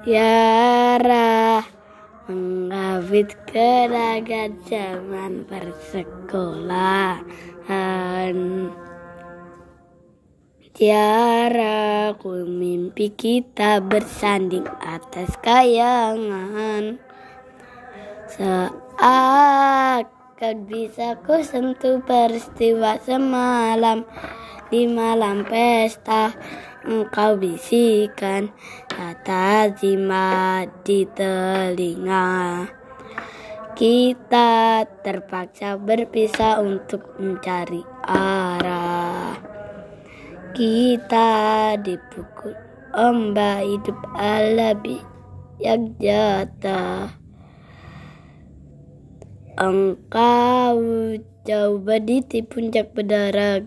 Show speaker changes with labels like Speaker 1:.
Speaker 1: Tiara mengawit kenangan zaman persekolahan. Tiara ku mimpi kita bersanding atas kayangan. Seakan bisa ku sentuh peristiwa semalam Di malam pesta. Engkau bisikan kata jimat di telinga. Kita terpaksa berpisah untuk mencari arah. Kita dipukul ombak hidup alabi yang jatuh Engkau jauh berdiri puncak bedara